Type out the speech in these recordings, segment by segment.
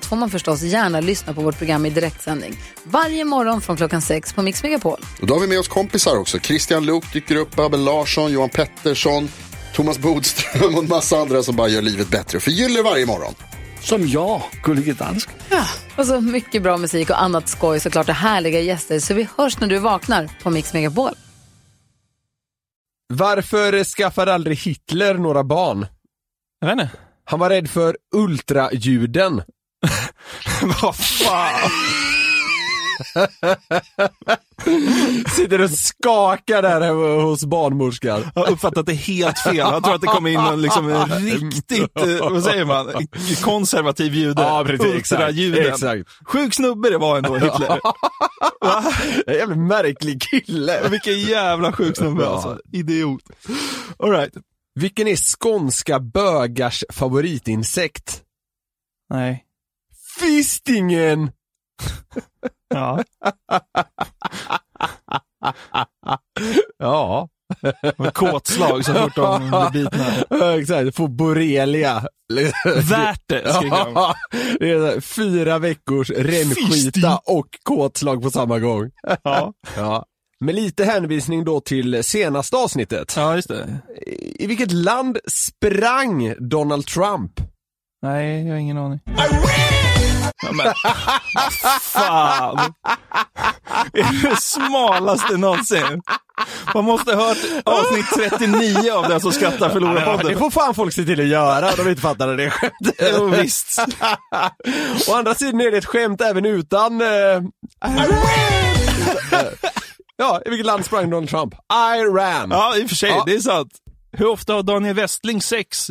allt får man förstås gärna lyssna på vårt program i direktsändning. Varje morgon från klockan sex på Mix Megapol. Och då har vi med oss kompisar också. Christian Luuk dyker upp, Abel Larsson, Johan Pettersson, Thomas Bodström och en massa andra som bara gör livet bättre. Förgyller varje morgon. Som jag, Gullige Dansken. Och så mycket bra musik och annat skoj såklart och härliga gäster. Så vi hörs när du vaknar på Mix Megapol. Varför skaffade aldrig Hitler några barn? Jag vet inte. Han var rädd för ultraljuden. Vad fan. Sitter och skakar där hemma hos barnmorskan. Jag har uppfattat det helt fel. Jag tror att det kommer in en, liksom, en riktigt, eh, vad säger man, konservativ jude. Ja, precis. Exakt. Ultrajuden. exakt. Sjuk snubbe det var ändå, Hitler. Va? En jävla märklig kille. Vilken jävla sjuk snubbe alltså. Idiot. All right. Vilken är skånska bögars favoritinsekt? Nej. Fistingen! Ja. Ja, Med kåtslag så fort de blir bitna. Exakt. Får borrelia. Värt det, skriker de. Ja, det är så här, fyra veckors rännskita och kåtslag på samma gång. Ja. Ja. Med lite hänvisning då till senaste avsnittet. ja, just det. I vilket land sprang Donald Trump? Nej, jag har ingen aning. Ja, men, fan. Det är det smalaste någonsin. Man måste ha hört avsnitt 39 av den som skrattar förlorar Det podden. får fan folk se till att göra, de inte fattar det skämtet. Jo, visst. Å andra sidan är det ett skämt även utan... Eh... ja, i vilket land sprang Donald Trump? Iran. Ja, i och för sig, Ja. det är sant. Hur ofta har Daniel Westling sex?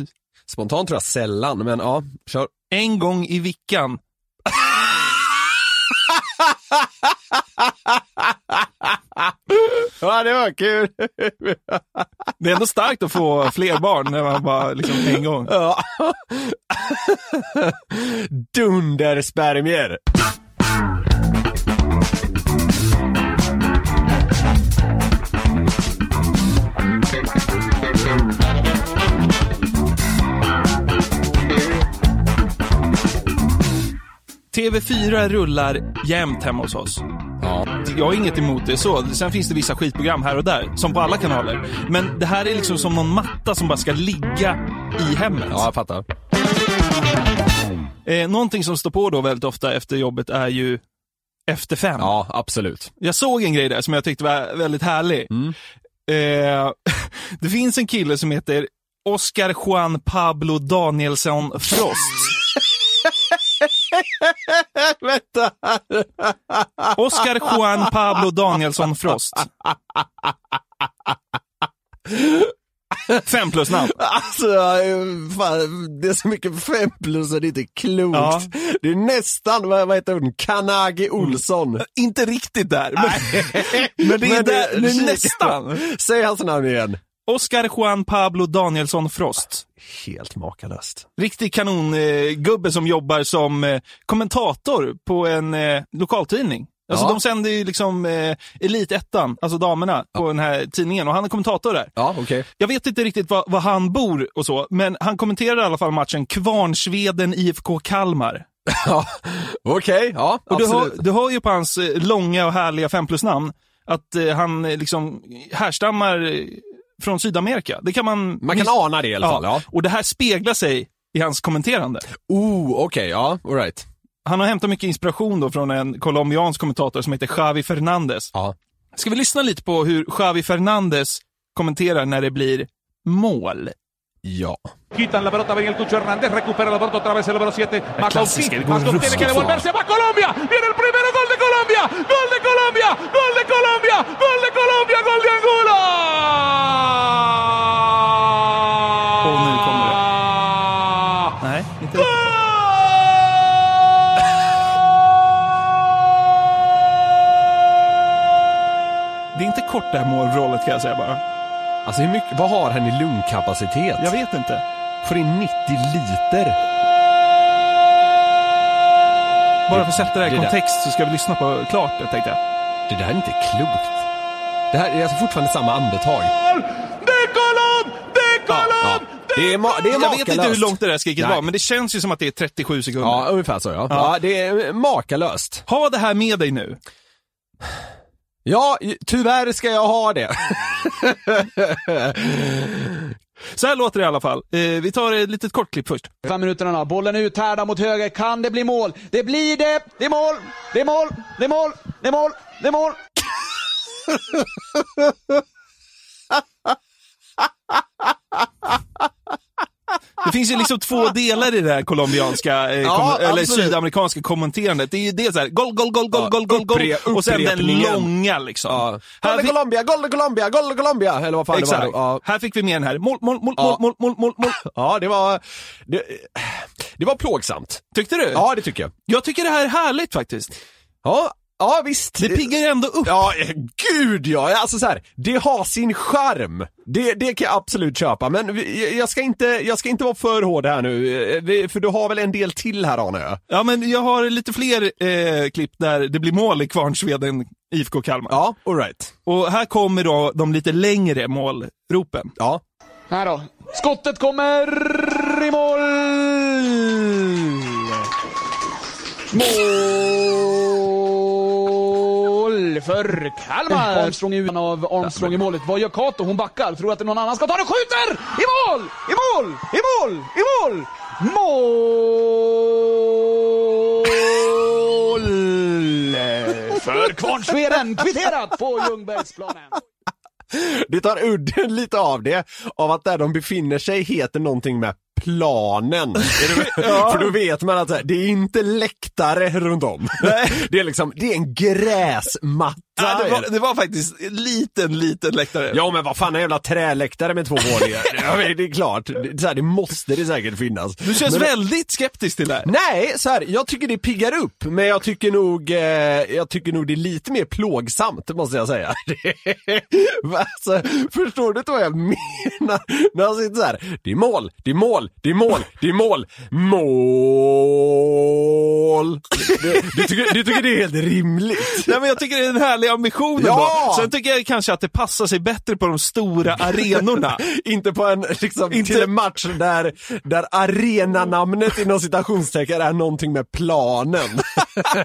Spontant tror jag sällan, men ja, kör. En gång i veckan. Ja, det var kul. Det är ändå starkt att få fler barn när man bara liksom en gång. Ja. Dunderspermier. TV4 rullar jämt hemma hos oss. Ja. Jag har inget emot det så. Sen finns det vissa skitprogram här och där, som på alla kanaler. Men det här är liksom som någon matta som bara ska ligga i hemmet. Ja, jag fattar. Eh, någonting som står på då väldigt ofta efter jobbet är ju Efter fem. Ja, absolut. Jag såg en grej där som jag tyckte var väldigt härlig. Eh, det finns en kille som heter Oscar Juan Pablo Danielsson Frost. Vänta. Oscar Juan Pablo Danielsson Frost. Fem plus namn. Alltså, fan, det är så mycket fem plus och det är inte klokt. Ja. Det är nästan, vad, vad heter hon, Kanagi Olsson. Inte riktigt där, men, men det är, Men där, det är nästan. Säg hans namn igen. Oscar Juan Pablo Danielsson Frost. Helt makalöst. Riktig kanongubbe eh, som jobbar som eh, kommentator på en eh, lokaltidning. Alltså Ja. de sänder ju liksom eh, Elitettan, alltså damerna, på den här tidningen och han är kommentator där. Ja, okej. Jag vet inte riktigt var, var han bor och så, men han kommenterar i alla fall matchen Kvarnsveden IFK Kalmar. Ja, okej, ja, Och du, hör, absolut. du hör ju på hans eh, långa och härliga 5 plus-namn att eh, han eh, liksom härstammar eh, från Sydamerika. Det kan man... Man kan ana det i alla fall, ja. Och det här speglar sig i hans kommenterande. Oh, okej, ja, alright. Han har hämtat mycket inspiration då från en colombiansk kommentator som heter Xavi Fernandez. Ja. Ska vi lyssna lite på hur Xavi Fernandez kommenterar när det blir mål? Ja. Quitan la pelota, ven el Tucho Hernández, recupera la pelota otra vez el número 7. Macauti, Macauti tiene que devolverse, va Colombia, viene el primero, gol de Colombia, gol de Colombia, gol de Colombia, gol de Colombia, gol de Angola. Nu kommer det. Nej, inte gol! Det är inte kort det här målrollet kan jag säga bara. Alltså hur mycket, vad har han i lungkapacitet? Jag vet inte. Får in 90 liter. Bara för att sätta det här i det där- kontext så ska vi lyssna på klart det tänkte jag. Det där är inte klokt. Det här är alltså fortfarande samma andetag. De Colom! De Colom! Det är, ma- det är Jag vet inte hur makalöst. långt det där skriket Nej. var, men det känns ju som att det är 37 sekunder. Ja, ungefär så ja. ja. det är makalöst. Ha det här med dig nu. Ja, tyvärr ska jag ha det. Så här låter det i alla fall. Eh, vi tar ett litet kort klipp först. Fem minuterna, bollen ut här då mot höger. Kan det bli mål? Det blir det! Det är mål! Det är mål! Det är mål! Det är mål! Det är mål! Det finns ju liksom två delar i det här colombianska, eh, Ja, kom, eller sydamerikanska kommenterandet. Det är ju det så här, gol, gol, gol, gol, gol, gol, gol, och sen den långa liksom. Ja. Här fick- Colombia, Golden Colombia, Golden Colombia! Eller vad fan Exakt. det var. Ja. Här fick vi med den här. Mål, mål, mål, Ja. mål, mål, mål, mål. ja, det var... Det, det var plågsamt. Tyckte du? Ja, det tycker jag. Jag tycker det här är härligt faktiskt. Ja, ja visst. Det piggar ändå upp. Ja, eh, gud ja! Alltså så här, det har sin charm. Det, det kan jag absolut köpa, men jag ska inte, jag ska inte vara för hård här nu, eh, för du har väl en del till här Arne? ja? Ja, men jag har lite fler eh, klipp där det blir mål i Kvarnsveden, IFK Kalmar. Ja, alright. Och här kommer då de lite längre målropen. Ja. Här då. Skottet kommer i mål! Mål för Kalmar! Armstrong är av Armstrong i målet. Vad gör Kato? Hon backar. Tror att det är någon annan ska ta den. Skjuter! I mål! I mål! I mål! I mål! Mål! För Kvarnsveden! Kvitterat på Ljungbergsplanen. Det tar udden lite av det, av att där de befinner sig heter någonting med planen. Med? För då vet man att det är inte läktare runt om. Det är liksom, det är en gräsmatta. Ja, det, var, det. var faktiskt en liten, liten läktare. Ja men vad fan en jävla träläktare med två våningar. ja, det är klart, det, så här, det måste det säkert finnas. Du känns men, väldigt skeptisk till det här. Nej, så här, jag tycker det piggar upp, men jag tycker nog, eh, jag tycker nog det är lite mer plågsamt, måste jag säga. alltså, förstår du inte vad jag menar? När han sitter så här, det är mål, det är mål, det är mål, det är mål, mål. Du, du, tycker, du tycker det är helt rimligt? Nej, men jag tycker det är en härlig ambition Ja! Sen tycker jag kanske att det passar sig bättre på de stora arenorna. Inte på en, liksom, Inte- till en match där, där arenanamnet inom citationstecken är någonting med planen.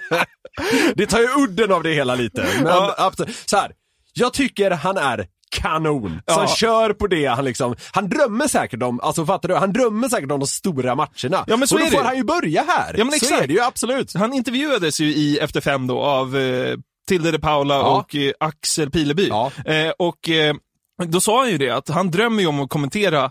det tar ju udden av det hela lite. Men Ja. absolut. så här, jag tycker han är kanon. Så han Ja. kör på det han liksom, han drömmer säkert om, alltså fattar du? Han drömmer säkert om de stora matcherna. Ja, men så Och då är får han ju börja här. Ja, men Så exakt. är det ju absolut. Han intervjuades ju i Efter fem då av eh, Tilde de Paula Ja. och eh, Axel Pileby. Ja. Eh, och eh, då sa han ju det att han drömmer ju om att kommentera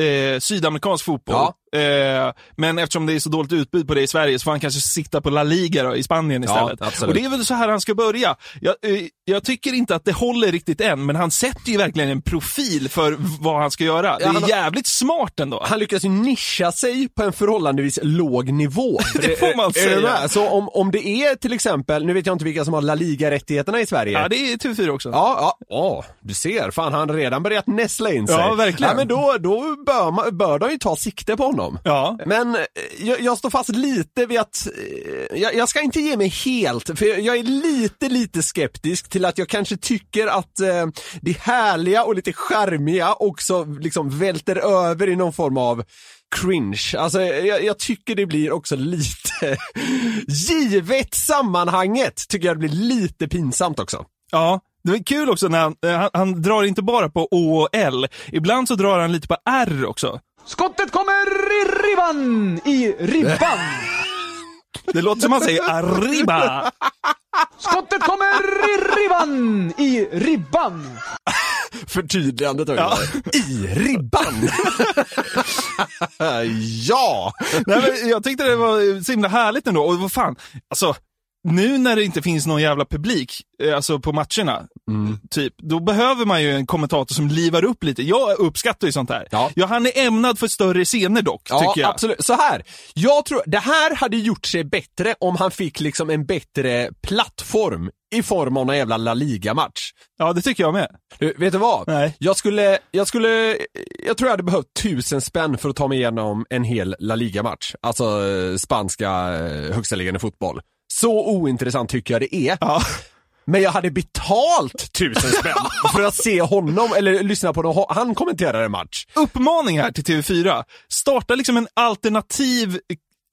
eh, sydamerikansk fotboll. Ja. Eh, men eftersom det är så dåligt utbud på det i Sverige så får han kanske sitta på La Liga då, i Spanien Ja, istället. absolut. och det är väl så här han ska börja. Jag, eh, jag tycker inte att det håller riktigt än, men han sätter ju verkligen en profil för vad han ska göra. Det är har- jävligt smart ändå. Han lyckas ju nischa sig på en förhållandevis låg nivå. Det får man säga. Så om, om det är till exempel, nu vet jag inte vilka som har La Liga-rättigheterna i Sverige. Ja, det är TV4 också. Ja, ja, ja, du ser. Fan, han har redan börjat näsla in sig. Ja, verkligen. Ja, men då, då bör, man, bör de ju ta sikte på honom. Ja. Men eh, jag, jag står fast lite vid att, eh, jag, jag ska inte ge mig helt, för jag, jag är lite, lite skeptisk till att jag kanske tycker att eh, det härliga och lite charmiga också liksom välter över i någon form av cringe. Alltså jag, jag tycker det blir också lite, givet sammanhanget, tycker jag det blir lite pinsamt också. Ja, det är kul också när han, eh, han, han drar inte bara på Å och L. Ibland så drar han lite på R också. Skottet kommer i ribban! I ribban! Det låter som han säger arriba. Skottet kommer i ribban! I ribban! Förtydligandet också. Ja. I ribban! ja! Nej, men jag tyckte det var så himla härligt ändå. Och vad fan, alltså, nu när det inte finns någon jävla publik, eh, alltså på matcherna, typ, då behöver man ju en kommentator som livar upp lite. Jag uppskattar ju sånt här. Ja. Ja, han är ämnad för större scener dock, Ja, tycker jag. absolut. Så här. Jag tror, det här hade gjort sig bättre om han fick liksom en bättre plattform i form av någon jävla La Liga-match. Ja, det tycker jag med. Du, vet du vad? Nej. Jag skulle, jag skulle, jag tror jag hade behövt tusen spänn för att ta mig igenom en hel La Liga-match. Alltså eh, spanska eh, högsta ligan i fotboll. Så ointressant tycker jag det är. Ja. Men jag hade betalt tusen spänn för att se honom, eller lyssna på honom. Han kommenterar en match. Uppmaning här till TV4. Starta liksom en alternativ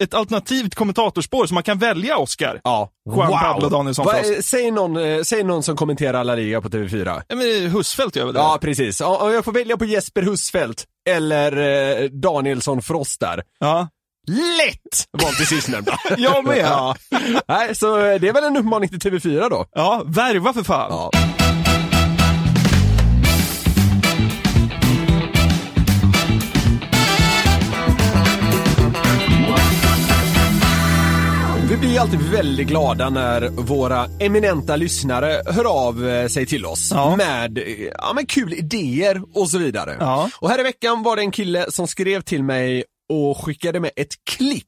ett alternativt kommentatorspår så man kan välja Oscar. Ja. Juan Pablo Danielsson Vad- Frost. säg, någon, eh, säg någon som kommenterar La Liga på TV4. Ja, men Husfeldt gör väl det? Ja, precis. Om jag får välja på Jesper Husfeldt eller eh, Danielsson Frost där. Ja. Lätt val till sistnämnda. Jag med. ja. Nej, så eh, det är väl en uppmaning till TV4 då. Ja, värva för fan. Ja. Vi blir alltid väldigt glada när våra eminenta lyssnare hör av eh, sig till oss Ja. med, eh, ja, med kul idéer och så vidare. Ja. Och här i veckan var det en kille som skrev till mig och skickade med ett klipp.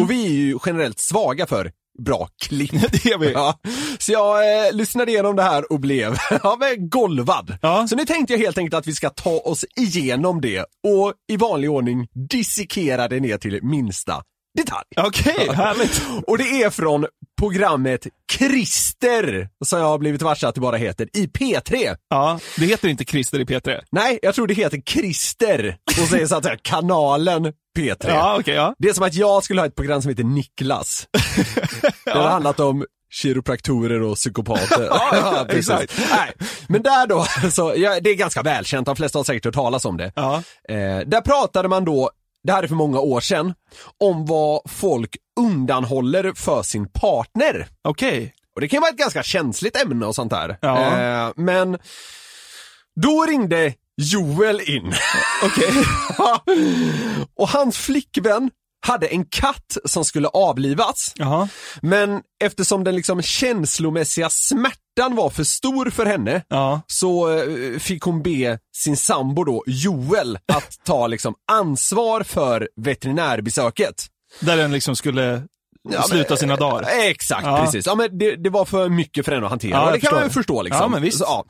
Och vi är ju generellt svaga för bra klipp. Det är vi. Ja. Så jag eh, lyssnade igenom det här och blev ja, golvad. Ja. Så nu tänkte jag helt enkelt att vi ska ta oss igenom det och i vanlig ordning dissekera det ner till minsta detalj. Okej, härligt. Och det är från programmet Christer, som jag har blivit varse att det bara heter, i P3. Ja, det heter inte Christer i P3. Nej, jag tror det heter Christer och så är så att säga kanalen P3. Ja, okej, ja. Det är som att jag skulle ha ett program som heter Niklas. Det har handlat om kiropraktorer och psykopater. Ja, precis. exakt. Nej. Men där då, så, ja, det är ganska välkänt, de flesta har säkert hört talas om det. Ja. Eh, där pratade man då, det här är för många år sedan, om vad folk undanhåller för sin partner. Okej. Och det kan vara ett ganska känsligt ämne och sånt där. Ja. Eh, men då ringde Joel in. Okej. och hans flickvän hade en katt som skulle avlivas. Jaha. Men eftersom den liksom känslomässiga smärtan var för stor för henne Ja. så eh, fick hon be sin sambo då, Joel, att ta liksom ansvar för veterinärbesöket. Där den liksom skulle Ja, sluta men- sina dagar. Exakt, Ja. precis. Ja, men det, det var för mycket för henne att hantera. Ja, det kan man ju förstå liksom. Ja, men visst. Så, ja.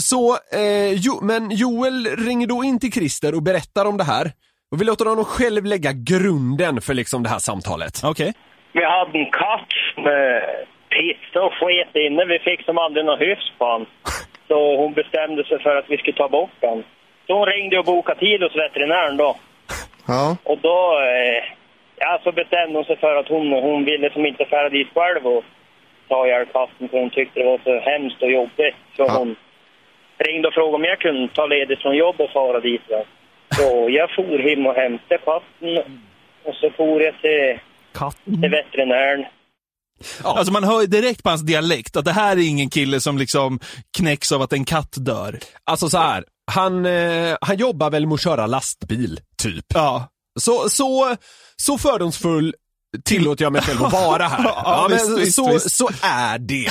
så eh, jo, men Joel ringer då in till Christer och berättar om det här. Och vi låter honom själv lägga grunden för liksom det här samtalet. Okej. Vi hade en katt med piss och sket inne. Vi fick som aldrig någon hyfs på han. Så hon bestämde sig för att vi skulle ta bort den. Så hon ringde och bokade tid hos veterinären då. Ja. Och då eh, ja, så bestämde hon sig för att hon, hon ville som inte färda dit själv och ta ihjäl katten för hon tyckte det var så hemskt och jobbigt. Så Ja. hon ringde och frågade om jag kunde ta ledigt från jobb och fara dit. Va. Så jag for hem och hämtade katten och så for jag till, till veterinären. Alltså man hör direkt på hans dialekt att det här är ingen kille som liksom knäcks av att en katt dör. Alltså så här, han, eh, han jobbar väl med att köra lastbil, typ. Ja. Så, så, så fördomsfull tillåter jag mig själv att vara här. Ja, men visst, visst, så, visst. så är det.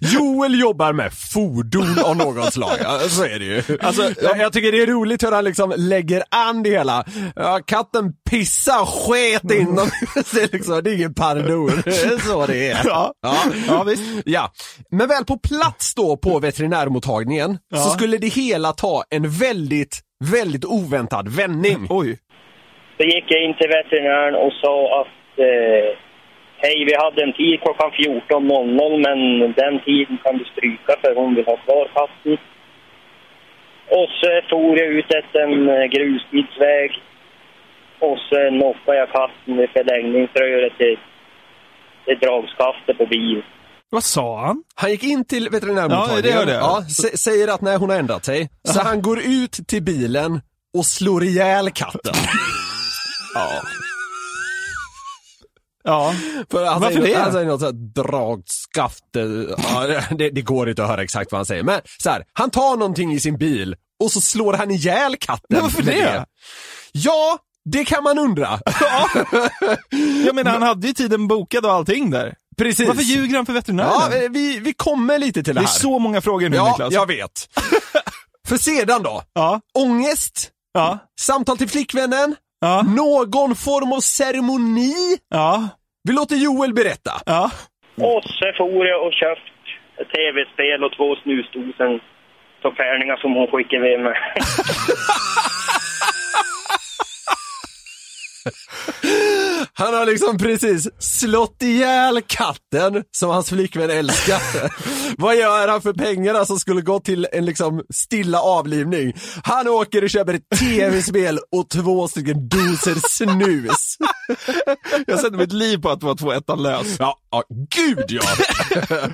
Joel jobbar med fordon av något slag. Ja, så är det ju. Alltså, jag, jag tycker det är roligt hur han liksom lägger an det hela. Ja, katten pissar sket inom. det, är liksom, det är ingen pardon. Det är så det är. Ja. Ja, visst. Ja, men väl på plats då på veterinärmottagningen Ja. så skulle det hela ta en väldigt, väldigt oväntad vändning. Oj. Så gick jag in till veterinären och sa att eh, hej, vi hade en tid klockan 14.00 men den tiden kan du stryka för hon vill ha kvar katten. Och så for jag ut efter en eh, grusbilsväg och så knockade jag katten vid förlängningsröret till, till dragskaftet på bilen. Vad sa han? Han gick in till veterinärmottagningen, Ja, det hörde jag. ja, sä- säger att nej, hon har ändrat sig. Så han går ut till bilen och slår ihjäl katten. Ja. Ja. För han Varför säger, det? Han säger något sånt dragskaft, eh, ja, det, det går inte att höra exakt vad han säger. Men så här, han tar någonting i sin bil och så slår han ihjäl katten. Men varför med det? Ja, det kan man undra. Jag menar, han hade ju tiden bokad och allting där. Precis. Varför ljuger han för veterinären? Ja, eh, vi, vi kommer lite till det det är här. så många frågor nu Ja, Niklas. jag vet. För sedan då? Ja. Ångest, Ja. samtal till flickvännen, Ja. någon form av ceremoni. Ja. Vi låter Joel berätta. Ja. Och så for jag och köpt ett tv-spel och två snusdosen förfärningar som hon skickade med mig. Han har liksom precis slått ihjäl katten som hans flickvän älskar. Vad gör han för pengarna som skulle gå till en liksom stilla avlivning? Han åker och köper ett tv-spel och två stycken doser snus. Jag sätter mitt liv på att vara två ettan lös. Ja, ja gud ja!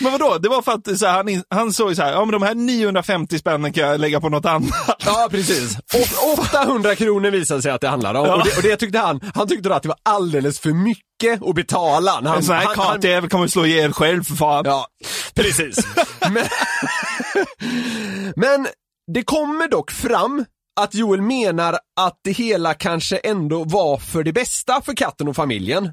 Men vadå? Det var för att så här, han, han såg så här, ja men de här 950 spännen kan jag lägga på något annat. Ja, precis. Och 800 kronor visade sig att det handlade om. Ja. Och, det, och det tyckte han, han tyckte då att det var alldeles för mycket att betala. Han, En sån här kartjävel kommer slå ihjäl själv för fan. Ja, precis. men, men det kommer dock fram att Joel menar att det hela kanske ändå var för det bästa för katten och familjen.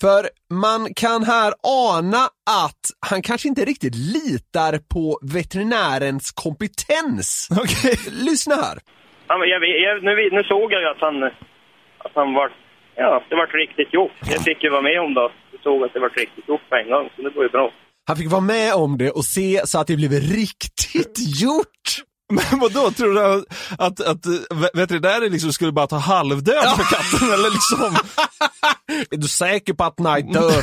För man kan här ana att han kanske inte riktigt litar på veterinärens kompetens. Okej. Lyssna här. Ja, men jag, jag, nu, nu såg jag ju att han, att han var, ja, det var riktigt gjort. Jag fick ju vara med om det. Jag såg att det var riktigt gjort på en gång, så det var ju bra. Han fick vara med om det och se så att det blev riktigt gjort. Men vadå, tror du att, att, veterinären liksom skulle bara ta halvdöd för katten eller liksom? Är du säker på att Knight dör?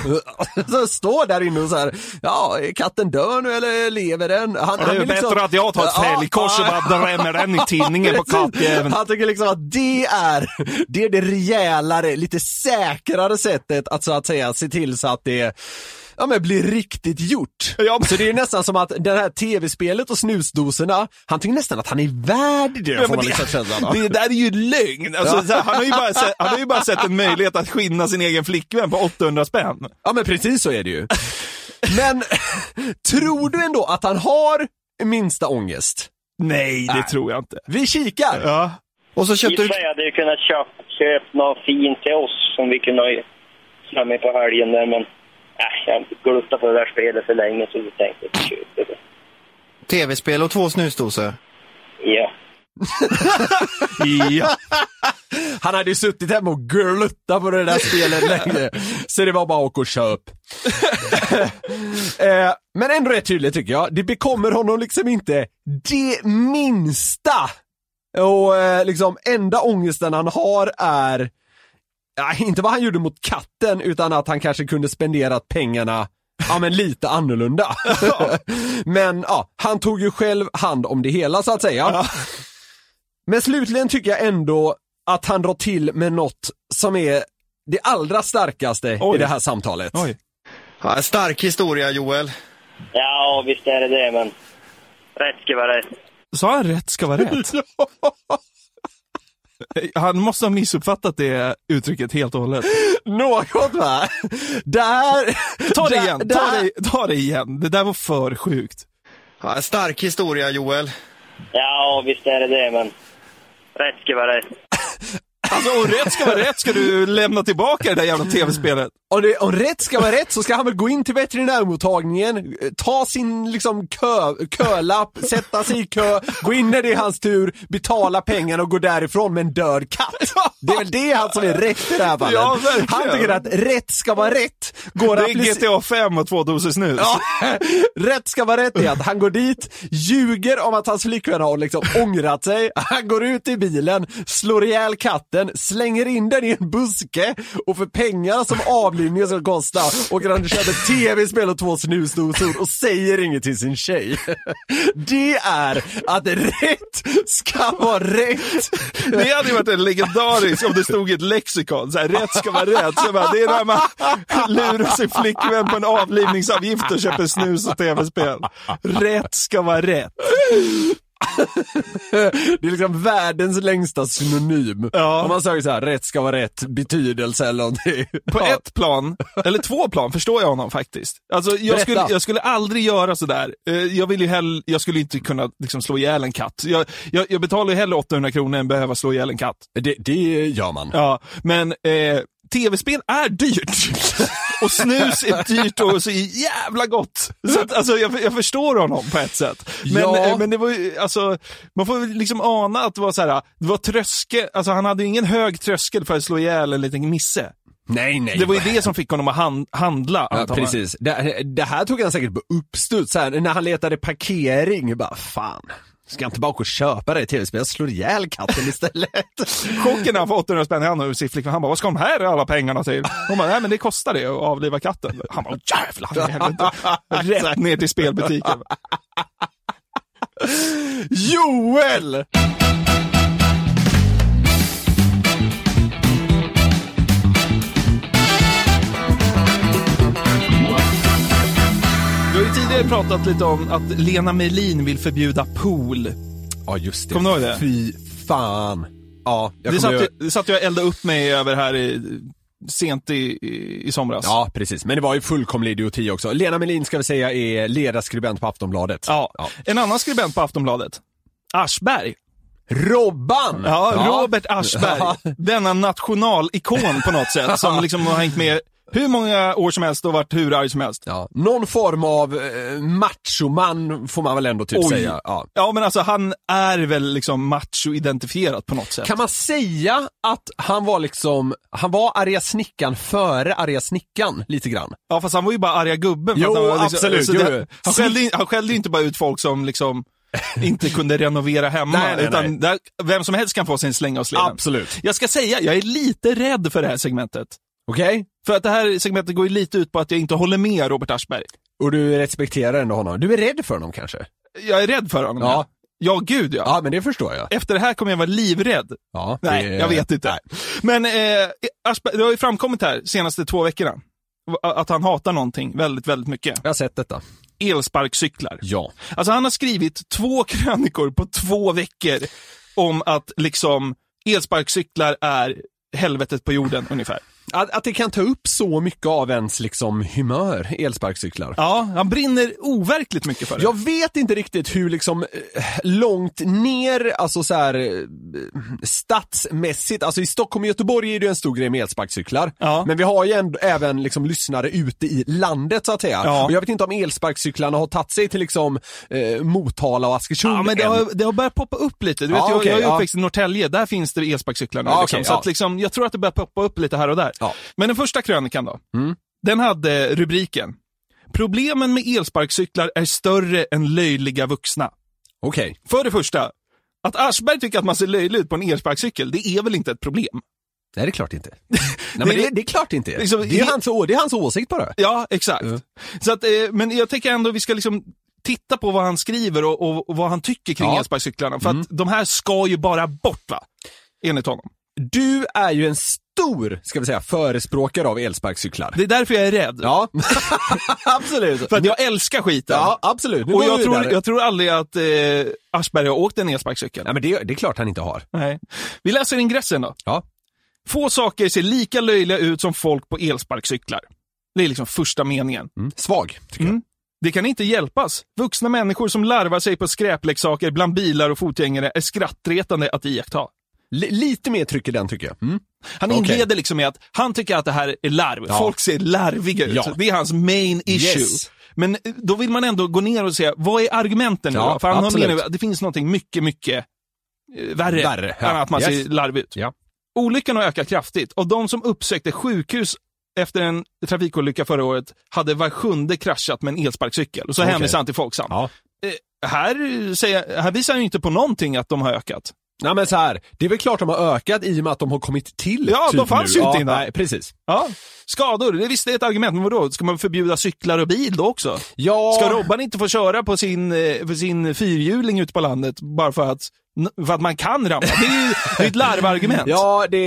så står där inne och så här, ja, är katten dör nu eller lever den? Han, Det är vill liksom- bättre att jag tar ett fälgkors och bara drämmer den i tinningen på kattjäveln. Han tycker liksom att det är, det är det rejälare, lite säkrare sättet att så att säga se till så att det Ja men blir riktigt gjort. Ja, men- Så det är nästan som att det här tv-spelet och snusdoserna, han tycker nästan att han är värd det, Ja, får man liksom känslan av. det, det där är ju lögn. Alltså, Ja. här, han, har ju bara sett, han har ju bara sett en möjlighet att skinna sin egen flickvän på 800 spänn. Ja men precis så är det ju. Men tror du ändå att han har minsta ångest? Nej, det tror jag inte. Vi kikar! Ja. Och så köpte du... sig hade jag kunnat köpa köp något fint till oss som vi kunde ha med på helgen där, men äh, jag gluttat på det där spelet för länge så vi tänkte att vi köper det. Tv-spel och två snusdosor. Ja. ja. Han hade ju suttit hemma och gluttat på det där spelet länge. Så det var bara att åka och köp. eh, men ändå rätt tydligt tycker jag. Det bekommer honom liksom inte det minsta. Och eh, liksom enda ångesten han har är, ja, inte vad han gjorde mot katten, utan att han kanske kunde spenderat pengarna Ja men lite annorlunda. men ja, han tog ju själv hand om det hela så att säga. Men slutligen tycker jag ändå att han drar till med något som är det allra starkaste Oj. i det här samtalet. Oj. Ja, en stark historia Joel. ja, visst är det det, men rätt ska vara rätt. Sa han rätt ska vara rätt? Han måste ha missuppfattat det uttrycket helt och hållet. Något va? Där... Ta det där- igen, ta det, ta det igen. Det där var för sjukt. Ja, en stark historia Joel. Ja, visst är det det, men rätt ska vara rätt. Alltså, och rätt ska vara rätt ska du lämna tillbaka det där jävla tv-spelet. Om, det, om rätt ska vara rätt så ska han väl gå in till veterinärmottagningen, ta sin liksom kö, kölapp, sätta sig i kö, gå in när det är hans tur, betala pengarna och gå därifrån med en död katt. Det är väl det han som är rätt i det här fallet. Ja, han tycker att rätt ska vara rätt. Går Det är GTA 5 och två doser snus. Ja, rätt ska vara rätt i att han går dit, ljuger om att hans flickvän har liksom ångrat sig, han går ut i bilen, slår ihjäl katten, slänger in den i en buske och för pengar som avlivningen ska kosta åker han och köper tv-spel och två snusdosor och säger inget till sin tjej. Det är att rätt ska vara rätt. Det hade ju varit en legendarisk om det stod i ett lexikon, så här, rätt ska vara rätt. Så bara, det är när man lurar sin flickvän på en avlivningsavgift och köper snus och tv-spel. Rätt ska vara rätt. Det är liksom världens längsta synonym. Ja. Om man säger så här, rätt ska vara rätt, betydelse eller någonting. På Ja. ett plan, eller två plan, förstår jag honom faktiskt. Alltså, jag, Berätta. skulle, jag skulle aldrig göra sådär. Eh, Jag vill ju hell, jag skulle inte kunna liksom, slå ihjäl en katt. Jag, jag, jag betalar ju hellre 800 kronor än behöva slå ihjäl en katt. Det, det gör man. Ja, men eh, tv-spel är dyrt. Och snus är dyrt och så jävla gott. Så att, alltså, jag, jag förstår honom på ett sätt. Men, Ja. eh, men det var ju, alltså, man får liksom ana att det var så här, det var tröskel, alltså han hade ingen hög tröskel för att slå ihjäl en liten misse. Nej, nej. Det var ju det som fick honom att hand, handla. Ja, precis. Det, det här tog han säkert på uppstuds, när han letade parkering, bara fan. Ska jag inte bara åka och köpa det tv-spel? Jag slår ihjäl katten istället. Chocken när han får 800 spänn i handen och sin flickvän, han bara, vad ska de här alla pengarna till? Hon bara, nej men det kostar det att avliva katten. Han bara, jävlar i helvete. Rätt ner till spelbutiken. Joel! Har tidigare pratat lite om att Lena Melin vill förbjuda pool. Ja, just det. Kommer du ihåg det? Fy fan. Ja, jag Det satt, ihåg- jag, det satt jag och eldade upp mig över här i, sent i, i, somras. Ja, precis. Men det var ju fullkomlig idioti också. Lena Melin ska vi säga är ledarskribent på Aftonbladet. Ja. En annan skribent på Aftonbladet, Aschberg. Robban! Ja, Robert Aschberg. Ja. Denna nationalikon på något sätt som liksom har hängt med hur många år som helst och varit hur arg som helst. Ja, någon form av eh, machoman får man väl ändå typ Oj. säga. Ja. Ja men alltså han är väl liksom macho-identifierat på något sätt. Kan man säga att han var liksom, han var arga snickan före arga snickan lite grann? Ja fast han var ju bara arga gubben. Jo, han var absolut, så jo, det, han, skällde, han skällde inte bara ut folk som liksom inte kunde renovera hemma. Nej, nej, utan nej. Där, vem som helst kan få sin släng av sleven. Absolut. Jag ska säga, jag är lite rädd för det här segmentet. Okej? För att det här segmentet går ju lite ut på att jag inte håller med Robert Aschberg. Och du respekterar ändå honom. Du är rädd för honom kanske? Jag är rädd för honom. Ja. Ja, gud ja. Ja, men det förstår jag. Efter det här kommer jag vara livrädd. Ja, Nej, det- jag vet inte. Men eh, Aschberg, det har ju framkommit här senaste två veckorna att han hatar någonting väldigt, väldigt mycket. Jag har sett detta. Elsparkcyklar. Ja. Alltså han har skrivit två krönikor på två veckor om att liksom elsparkcyklar är helvetet på jorden ungefär. Att, att det kan ta upp så mycket av ens liksom humör, elsparkcyklar. Ja, han brinner overkligt mycket för det. Jag vet inte riktigt hur liksom eh, långt ner, alltså så här eh, stadsmässigt, alltså i Stockholm och Göteborg är det ju en stor grej med elsparkcyklar. Ja. Men vi har ju ändå, även liksom lyssnare ute i landet så att säga. Ja. Och jag vet inte om elsparkcyklarna har tagit sig till liksom eh, Motala och Askersund Ja, men det har, det har börjat poppa upp lite. Du vet, Ja, jag, okej, jag är uppväxt i Norrtälje, där finns det elsparkcyklar nu. Ja, liksom. okej, så att liksom, jag tror att det börjar poppa upp lite här och där. Ja. Men den första krönikan då? Mm. Den hade rubriken Problemen med elsparkcyklar är större än löjliga vuxna. Okej. För det första, att Aschberg tycker att man ser löjlig ut på en elsparkcykel, det är väl inte ett problem? Nej, det är klart inte. Nej, men det, det är klart inte. Liksom, det, är hans, det är hans åsikt bara. Ja, exakt. Ja. Så att, eh, men jag tänker ändå vi ska liksom titta på vad han skriver och, och, och vad han tycker kring Ja. elsparkcyklarna. För Mm. att de här ska ju bara bort va? Enligt honom. Du är ju en stor, ska vi säga, förespråkare av elsparkcyklar. Det är därför jag är rädd. Ja, absolut. För att jag älskar skiten. Ja, absolut. Nu och jag tror, jag tror aldrig att eh, Aschberg har åkt en elsparkcykel. Nej, men det, det är klart han inte har. Nej. Vi läser ingressen då. Ja. Få saker ser lika löjliga ut som folk på elsparkcyklar. Det är liksom första meningen. Mm. Svag, tycker Mm. Det kan inte hjälpas. Vuxna människor som larvar sig på skräpleksaker bland bilar och fotgängare är skrattretande att iaktta. L- lite mer tryck i den tycker jag. Mm. Han Okej. inleder liksom med att han tycker att det här är larv. Ja. Folk ser larviga ut. Ja. Det är hans main issue. Yes. Men eh, då vill man ändå gå ner och säga, vad är argumenten nu Ja? För han absolut. menar att det finns något mycket, mycket eh, värre, Värre, än att man Yes. ser larvig ut. Olyckan har ökat kraftigt och de som uppsökte sjukhus efter en trafikolycka förra året hade var sjunde kraschat med en elsparkcykel. Och så Okej. hänvisar han till Folksam. Eh, här, säger, här visar han ju inte på någonting att de har ökat. Nej men så här, det är väl klart de har ökat i och med att de har kommit till. Ja, typ de fanns nu. ju inte ja, innan. Nej, precis. Ja. Skador, det visst det är ett argument, men vadå? Ska man förbjuda cyklar och bil då också? Ja, Ska Robban inte få köra på sin, eh, på sin fyrhjuling ute på landet bara för att, för att man kan ramla? Det är ju det är ett larvargument. Ja, det,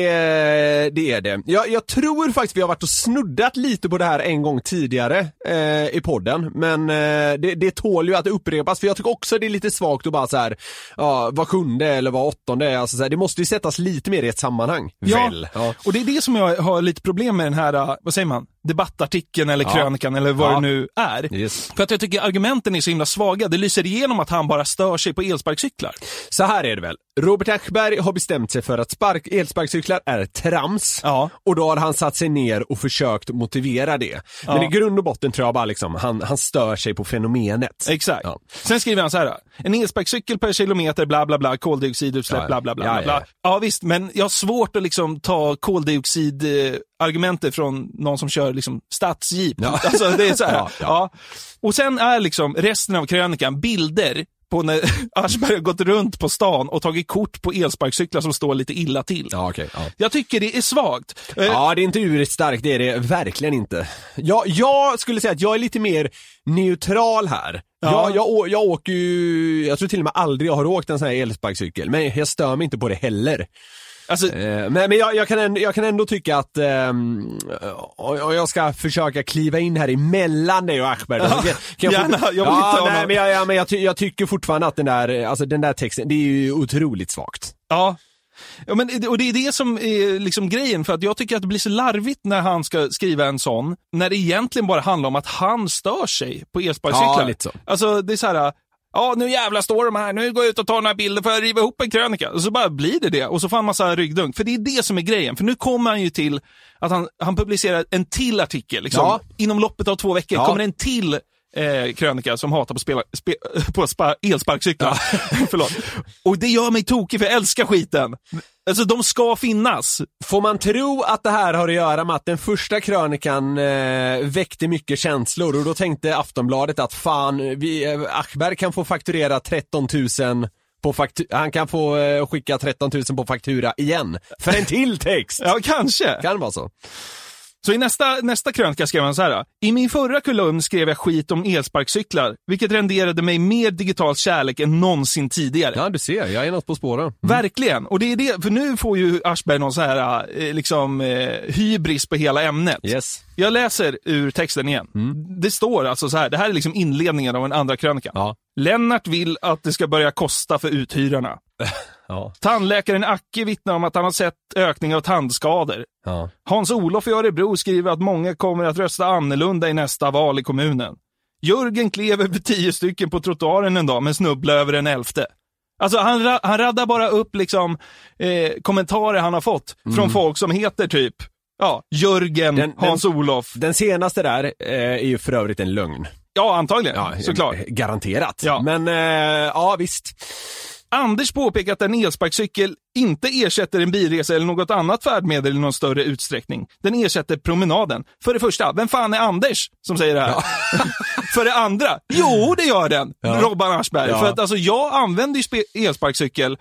det är det. Jag, jag tror faktiskt vi har varit och snuddat lite på det här en gång tidigare eh, i podden, men eh, det, det tål ju att upprepas, för jag tycker också det är lite svagt att bara så här, ja, var sjunde eller var åttonde, alltså så här, det måste ju sättas lite mer i ett sammanhang. Ja, Väl? Ja. och det är det som jag har lite problem med den här, eh, vad säger man, debattartikeln eller Ja. krönikan eller vad Ja. det nu är. Yes. För att jag tycker argumenten är så himla svaga. Det lyser igenom att han bara stör sig på elsparkcyklar. Så här är det väl. Robert Aschberg har bestämt sig för att spark, elsparkcyklar är trams Ja. och då har han satt sig ner och försökt motivera det. Men Ja. i grund och botten tror jag bara liksom, han, han stör sig på fenomenet. Exakt. Ja. Sen skriver han så här. En elsparkcykel per kilometer, bla bla bla, koldioxidutsläpp, Ja, bla bla bla. ja, bla, ja. Visst, men jag har svårt att liksom ta koldioxidargumentet från någon som kör liksom stadsjeep. Alltså, det är så här. Ja. Och sen är liksom resten av krönikan bilder på när Aschberg har gått runt på stan och tagit kort på elsparkcyklar som står lite illa till. Ja, okej. ja. Jag tycker det är svagt. Eh, Ja, det är inte urstarkt, det är det verkligen inte. Jag, jag skulle säga att jag är lite mer neutral här. Ja. Jag, jag, jag åker ju, jag tror till och med aldrig jag har åkt en sån här elsparkcykel, men jag stör mig inte på det heller. Alltså, Eh, Men, men jag, jag, kan ändå, jag kan ändå tycka att, ehm, och jag ska försöka kliva in här emellan dig och. Kan- kan få- gärna. Jag vill inte ja, ha nej, någon- men, jag, ja, men jag, ty, jag tycker fortfarande att den där, alltså den där texten, det är ju otroligt svagt. Ja. Ja, men, och det är det som är liksom grejen, för att jag tycker att det blir så larvigt när han ska skriva en sån, när det egentligen bara handlar om att han stör sig på elsparkcyklar. Ja, lite så. Alltså, det är så här. Ja, nu jävla står de här. Nu går jag ut och tar några bilder för att riva ihop en krönika. Och så bara blir det det. Och så får han massa ryggdunk. För det är det som är grejen. För nu kommer han ju till att han, han publicerar en till artikel. Liksom. Ja. Inom loppet av två veckor Ja. kommer en till eh, krönika som hatar på, spela, spe, på spa, elsparkcyklar. Förlåt. Och det gör mig tokig för jag älskar skiten. Alltså de ska finnas. Får man tro att det här har att göra med att den första krönikan eh, väckte mycket känslor och då tänkte Aftonbladet att fan, vi, eh, Aschberg kan få fakturera 13 000 på han kan få eh, skicka 13 000 på faktura igen. För en till text! Ja, kanske. Kan vara så. Så i nästa, nästa krönika skrev han så här. I min förra kolumn skrev jag skit om elsparkcyklar, vilket renderade mig mer digital kärlek än någonsin tidigare. Ja, du ser, jag är något på spåren. Verkligen. Och det är det, för nu får ju Aschberg någon så här, eh, liksom, eh, hybris på hela ämnet. Yes. Jag läser ur texten igen. Det står alltså så här, det här är liksom inledningen av en andra krönika. Ja. Lennart vill att det ska börja kosta för uthyrarna. Ja. Tandläkaren Acke vittnar om att han har sett ökning av tandskador. Ja. Hans-Olof i Örebro skriver att många kommer att rösta annorlunda i nästa val i kommunen. Jörgen klev över tio stycken på trottoaren en dag men snubblade över en elfte. Alltså han, han raddar bara upp liksom eh, kommentarer han har fått från folk som heter typ ja, Jörgen, Den- den- Hans-Olof. Den senaste där eh, är ju för övrigt en lögn. Ja, antagligen. Ja, såklart. Garanterat. Ja. Men, eh, ja visst. Anders påpekar att en elsparkcykel inte ersätter en bilresa eller något annat färdmedel i någon större utsträckning. Den ersätter promenaden. För det första, vem fan är Anders som säger det här? för det andra, jo det gör den, Ja. Robban Aschberg. Ja. För att alltså jag använder ju elsparkcykel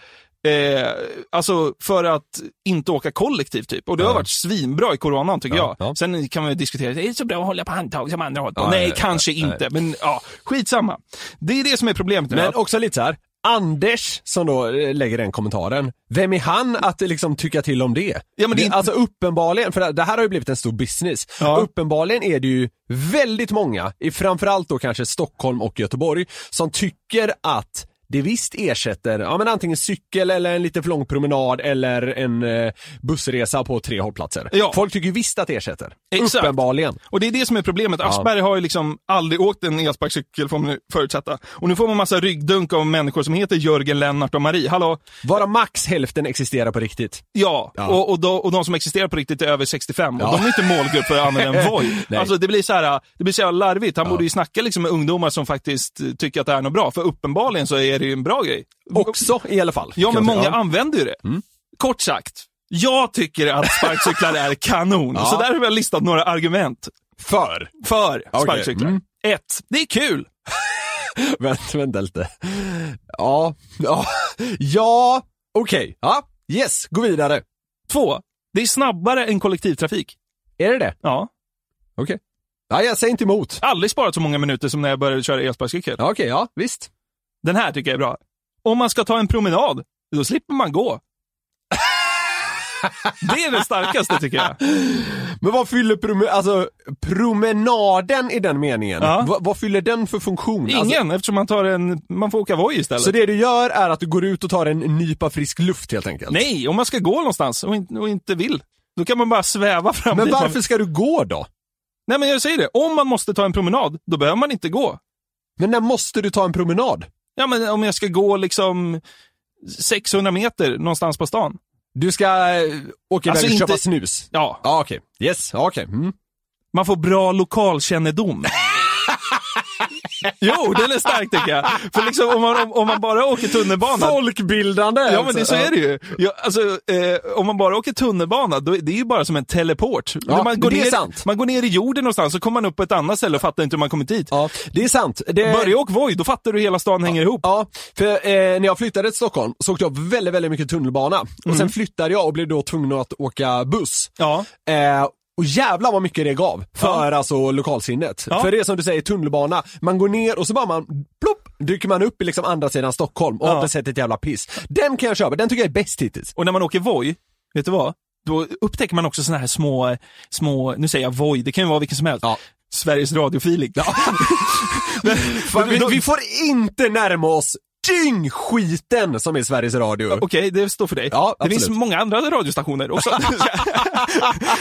Eh, alltså för att inte åka kollektivt typ. Och det har Ja. varit svinbra i coronan tycker Ja, jag. ja. Sen kan man ju diskutera, är det så bra att hålla på handtag som andra håller på? Ja, nej, ja, ja, kanske inte. Men ja, skitsamma. Det är det som är problemet. Men också lite så här. Anders som då eh, lägger den kommentaren, vem är han att liksom tycka till om det? Ja, men det är inte- Alltså uppenbarligen, för det här har ju blivit en stor business. Ja. Uppenbarligen är det ju väldigt många, i framförallt då kanske Stockholm och Göteborg, som tycker att det visst ersätter, ja men antingen cykel eller en lite för lång promenad eller en eh, bussresa på tre hållplatser. Ja. Folk tycker visst att det ersätter. Exakt. Uppenbarligen. Och det är det som är problemet. Ja. Aschberg har ju liksom aldrig åkt en elsparkcykel får man förutsätta. Och nu får man massa ryggdunk av människor som heter Jörgen, Lennart och Marie. Hallå? Bara max hälften existerar på riktigt. Ja, Ja. Och, och, de, och de som existerar på riktigt är över 65 och de är inte målgrupp för att använda en Voi. Alltså det blir så här, det blir så jävla larvigt. Han borde ju snacka liksom med ungdomar som faktiskt tycker att det här är något bra, för uppenbarligen så är det ju en bra grej. Också i alla fall. Ja, men många använder ju det. Mm. Kort sagt, jag tycker att sparkcyklar är kanon. Ja. Så där har jag listat några argument För? för sparkcyklar. mm. Ett, det är kul. vänta, vänta lite. Ja, ja, ja, okej, ja, yes, gå vidare. Två, det är snabbare än kollektivtrafik. Är det det? Ja. Okej. Ja, jag säger inte emot. Aldrig sparat så många minuter som när jag började köra elsparkcykel. Okej, ja, visst. Den här tycker jag är bra. Om man ska ta en promenad, då slipper man gå. Det är den starkaste tycker jag. Men vad fyller prome alltså, promenaden i den meningen? Ja. Va- vad fyller den för funktion? Ingen, Alltså, eftersom man tar en, man får åka Voi istället. så det du gör är att du går ut och tar en nypa frisk luft helt enkelt? Nej, om man ska gå någonstans och inte, och inte vill, då kan man bara sväva fram Men dit varför ska du gå då? Nej men jag säger det, om man måste ta en promenad, då behöver man inte gå. Men när måste du ta en promenad? Ja men om jag ska gå liksom 600 meter någonstans på stan. Du ska eh, åka iväg Alltså och köpa inte- snus? Ja, Ja, okej. Yes, ja, okej. Mm. man får bra lokalkännedom. jo, den är stark tycker jag. För liksom om man, om, om man bara åker tunnelbana. Folkbildande! Ja men det, så är det ju. Ja, alltså, eh, om man bara åker tunnelbana, då, det är ju bara som en teleport. Ja, man, går det är ner, sant. man går ner i jorden någonstans, så kommer man upp på ett annat ställe och fattar inte hur man kommit dit. Ja, det är sant. Det... Börja åka Voi, då fattar du hur hela stan hänger ihop. Ja, för eh, när jag flyttade till Stockholm så åkte jag väldigt, väldigt mycket tunnelbana. Och sen flyttade jag och blev då tvungen att åka buss. Ja. Eh, och jävlar vad mycket det gav för alltså lokalsinnet. Ja. För det är som du säger, tunnelbana, man går ner och så bara man, plopp, dyker man upp i liksom andra sidan Stockholm och Ja. har inte sett ett jävla piss. Den kan jag köpa, den tycker jag är bäst hittills. Och när man åker Voi, vet du vad? Då upptäcker man också såna här små, små, nu säger jag Voi, det kan ju vara vilken som helst. Ja. Sveriges Radio-feeling. Ja. Vi, vi får inte närma oss dyngskiten som är Sveriges Radio. Okej, det står för dig. Ja, det finns många andra radiostationer också.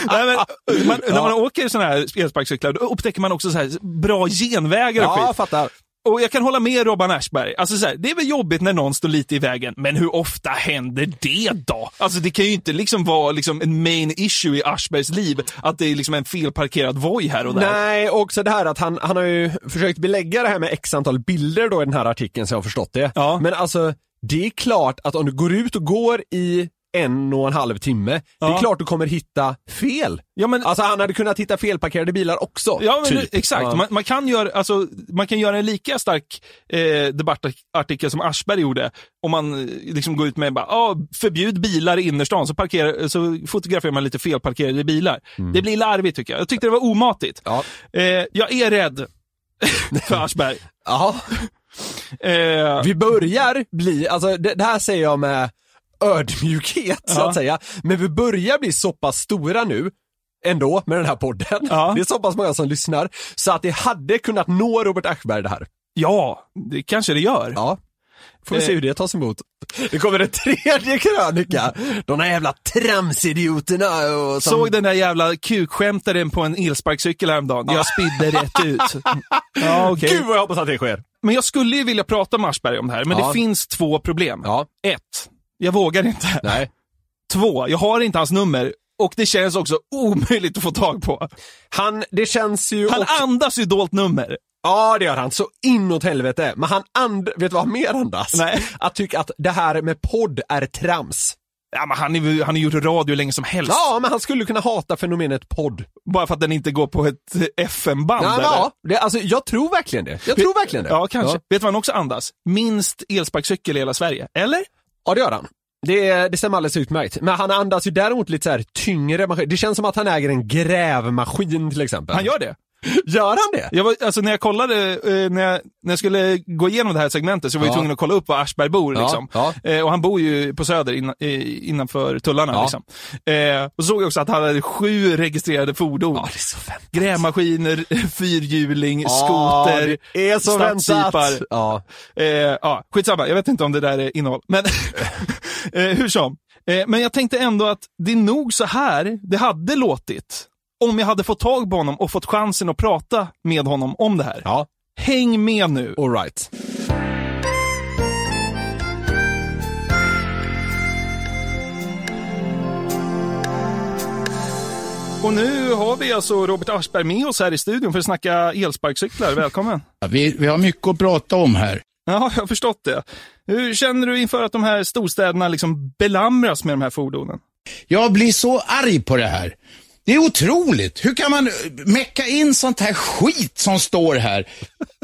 Nej, men, man, När man åker sådana här elsparkcyklar, då upptäcker man också så här bra genvägar och Ja, skit. jag fattar. Och jag kan hålla med Robban Aschberg. Alltså så här, det är väl jobbigt när någon står lite i vägen, men hur ofta händer det då? Alltså det kan ju inte liksom vara liksom en main issue i Aschbergs liv, att det är liksom en felparkerad Voi här och där. Nej, också det här att han, han har ju försökt belägga det här med x antal bilder då i den här artikeln så jag har förstått det. Ja. Men alltså, det är klart att om du går ut och går i en och en halv timme, det Ja. är klart du kommer hitta fel. Ja, men, Alltså han hade kunnat hitta felparkerade bilar också. Ja, men typ. exakt. Ja. Man, man, kan göra, alltså, man kan göra en lika stark eh, debattartikel som Aschberg gjorde. Om man eh, liksom går ut med bara, ah, förbjud bilar i innerstan, så, parkerar, så fotograferar man lite felparkerade bilar. Det blir larvigt tycker jag. Jag tyckte det var omatigt. Ja. Eh, jag är rädd för Aschberg. Eh, Vi börjar bli, alltså det, det här säger jag med ödmjukhet så att säga, men vi börjar bli så pass stora nu ändå med den här podden. Ja. Det är så pass många som lyssnar, så att det hade kunnat nå Robert Aschberg det här. ja, det kanske det gör. Ja. Får vi se hur det tas emot. Det kommer en tredje krönika. De här jävla tramsidioterna och som... Såg den där jävla kukskämtaren på en elsparkcykel häromdagen. Jag spydde rätt ut. Ja, okej. Gud vad jag hoppas att det sker. Men jag skulle ju vilja prata med Aschberg om det här, men Ja. det finns två problem. Ja. Ett, jag vågar inte. Nej. Två, jag har inte hans nummer. Och det känns också omöjligt att få tag på. Han, det känns ju... Han och- andas ju dolt nummer. Ja, det gör han. Så inåt helvete. Men han and... Vet du vad han mer andas? Nej. Att tycka att det här med podd är trams. Ja, men han, är, han har gjort radio länge som helst. Ja, men han skulle kunna hata fenomenet podd. Bara för att den inte går på ett FM-band. Ja, eller? ja, det, alltså, jag tror verkligen det. Jag tror verkligen det. Ja, kanske. Ja, Vet du vad han också andas? Minst elsparkcykel i hela Sverige. Eller? Ja det gör han. Det, det stämmer alldeles utmärkt. Men han andas ju däremot lite så här tyngre maskin. Det känns som att han äger en grävmaskin till exempel. Han gör det. Gör han det? Jag var, alltså när jag kollade, eh, när, jag, när jag skulle gå igenom det här segmentet så var jag Ja. tvungen att kolla upp var Aschberg bor. Ja, Liksom. ja. Eh, och han bor ju på Söder innan, eh, innanför tullarna. Liksom. Eh, och såg jag också att han hade sju registrerade fordon. Ja, det är så väntat. Grävmaskiner, fyrhjuling, skoter, det är så väntat. Ja. Eh, ja, skitsamma, jag vet inte om det där är innehåll. Men eh, hur som. Men jag tänkte ändå att det är nog så här det hade låtit om jag hade fått tag på honom och fått chansen att prata med honom om det här. Ja, Häng med nu. all right. Och nu har vi alltså Robert Aschberg med oss här i studion för att snacka elsparkcyklar. Välkommen. Ja, Vi, vi har mycket att prata om här. Ja, jag har förstått det. Hur känner du inför att de här storstäderna liksom belamras med de här fordonen? Jag blir så arg på det här. Det är otroligt. Hur kan man eh, mecka in sånt här skit som står här?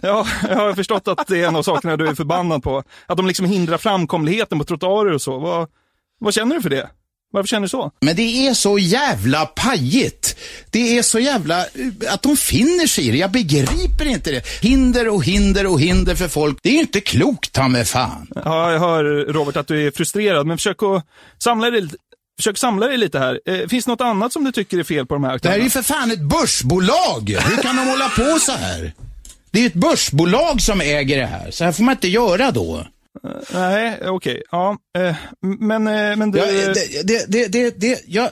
Ja, jag har förstått att det är en av sakerna du är förbannad på. Att de liksom hindrar framkomligheten på trottoarer och så. Vad, vad känner du för det? Varför känner du så? Men det är så jävla pajigt. Det är så jävla... eh, Att de finner sig i det. Jag begriper inte det. Hinder och hinder och hinder för folk. Det är ju inte klokt, ta mig fan. Ja, jag hör Robert att du är frustrerad, men försök att samla dig, försök samla dig lite här. Eh, finns det något annat som du tycker är fel på de här Det här är aktörerna? ju för fan ett börsbolag. Hur kan de hålla på så här? Det är ju ett börsbolag som äger det här. Så här får man inte göra då. Nej, okej. Ja, eh, men, eh, men du... Ja, det, det, det, det, jag,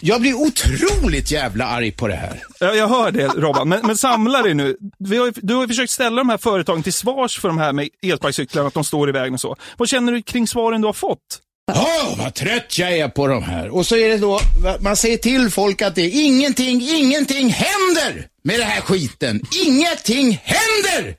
Jag blir otroligt jävla arg på det här. Ja, jag hör det Robban, men, men samla dig nu. Vi har, du har ju försökt ställa de här företagen till svars för de här med elsparkcyklarna, att de står i vägen och så. Vad känner du kring svaren du har fått? Åh, vad trött jag är på de här. Och så är det då, man säger till folk att det är ingenting, ingenting händer med den här skiten. Ingenting händer!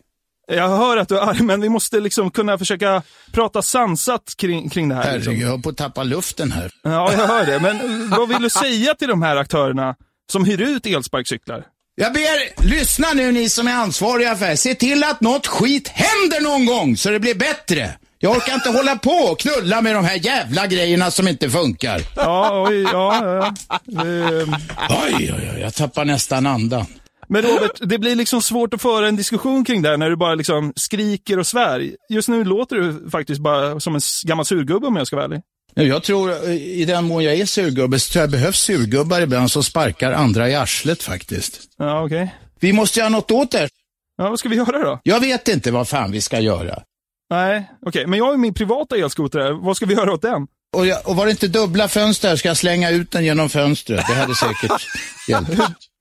Jag hör att du är arg, men vi måste liksom kunna försöka prata sansat kring, kring det här. Herregud, Liksom. jag håller på att tappa luften här. Ja, jag hör det. Men vad vill du säga till de här aktörerna som hyr ut elsparkcyklar? Jag ber, lyssna nu ni som är ansvariga för det. Se till att något skit händer någon gång så det blir bättre. Jag orkar inte hålla på och knulla med de här jävla grejerna som inte funkar. Ja, oj, ja, ja. Ehm, Oj, oj, oj, jag tappar nästan andan. Men Robert, det blir liksom svårt att föra en diskussion kring det här när du bara liksom skriker och svär. Just nu låter du faktiskt bara som en gammal surgubbe om jag ska vara ärlig. Ja, Jag tror, eh, i den mån jag är surgubbe, så tror jag behövs surgubbar ibland som sparkar andra i arslet faktiskt. Ja, okej. Vi måste göra något åt det. Ja, vad ska vi göra då? Jag vet inte vad fan vi ska göra. Nej, okej. Men jag har ju min privata elskoter. Vad ska vi göra åt den? Och, jag, och var det inte dubbla fönster ska jag slänga ut den genom fönstret. Det hade säkert hjälpt.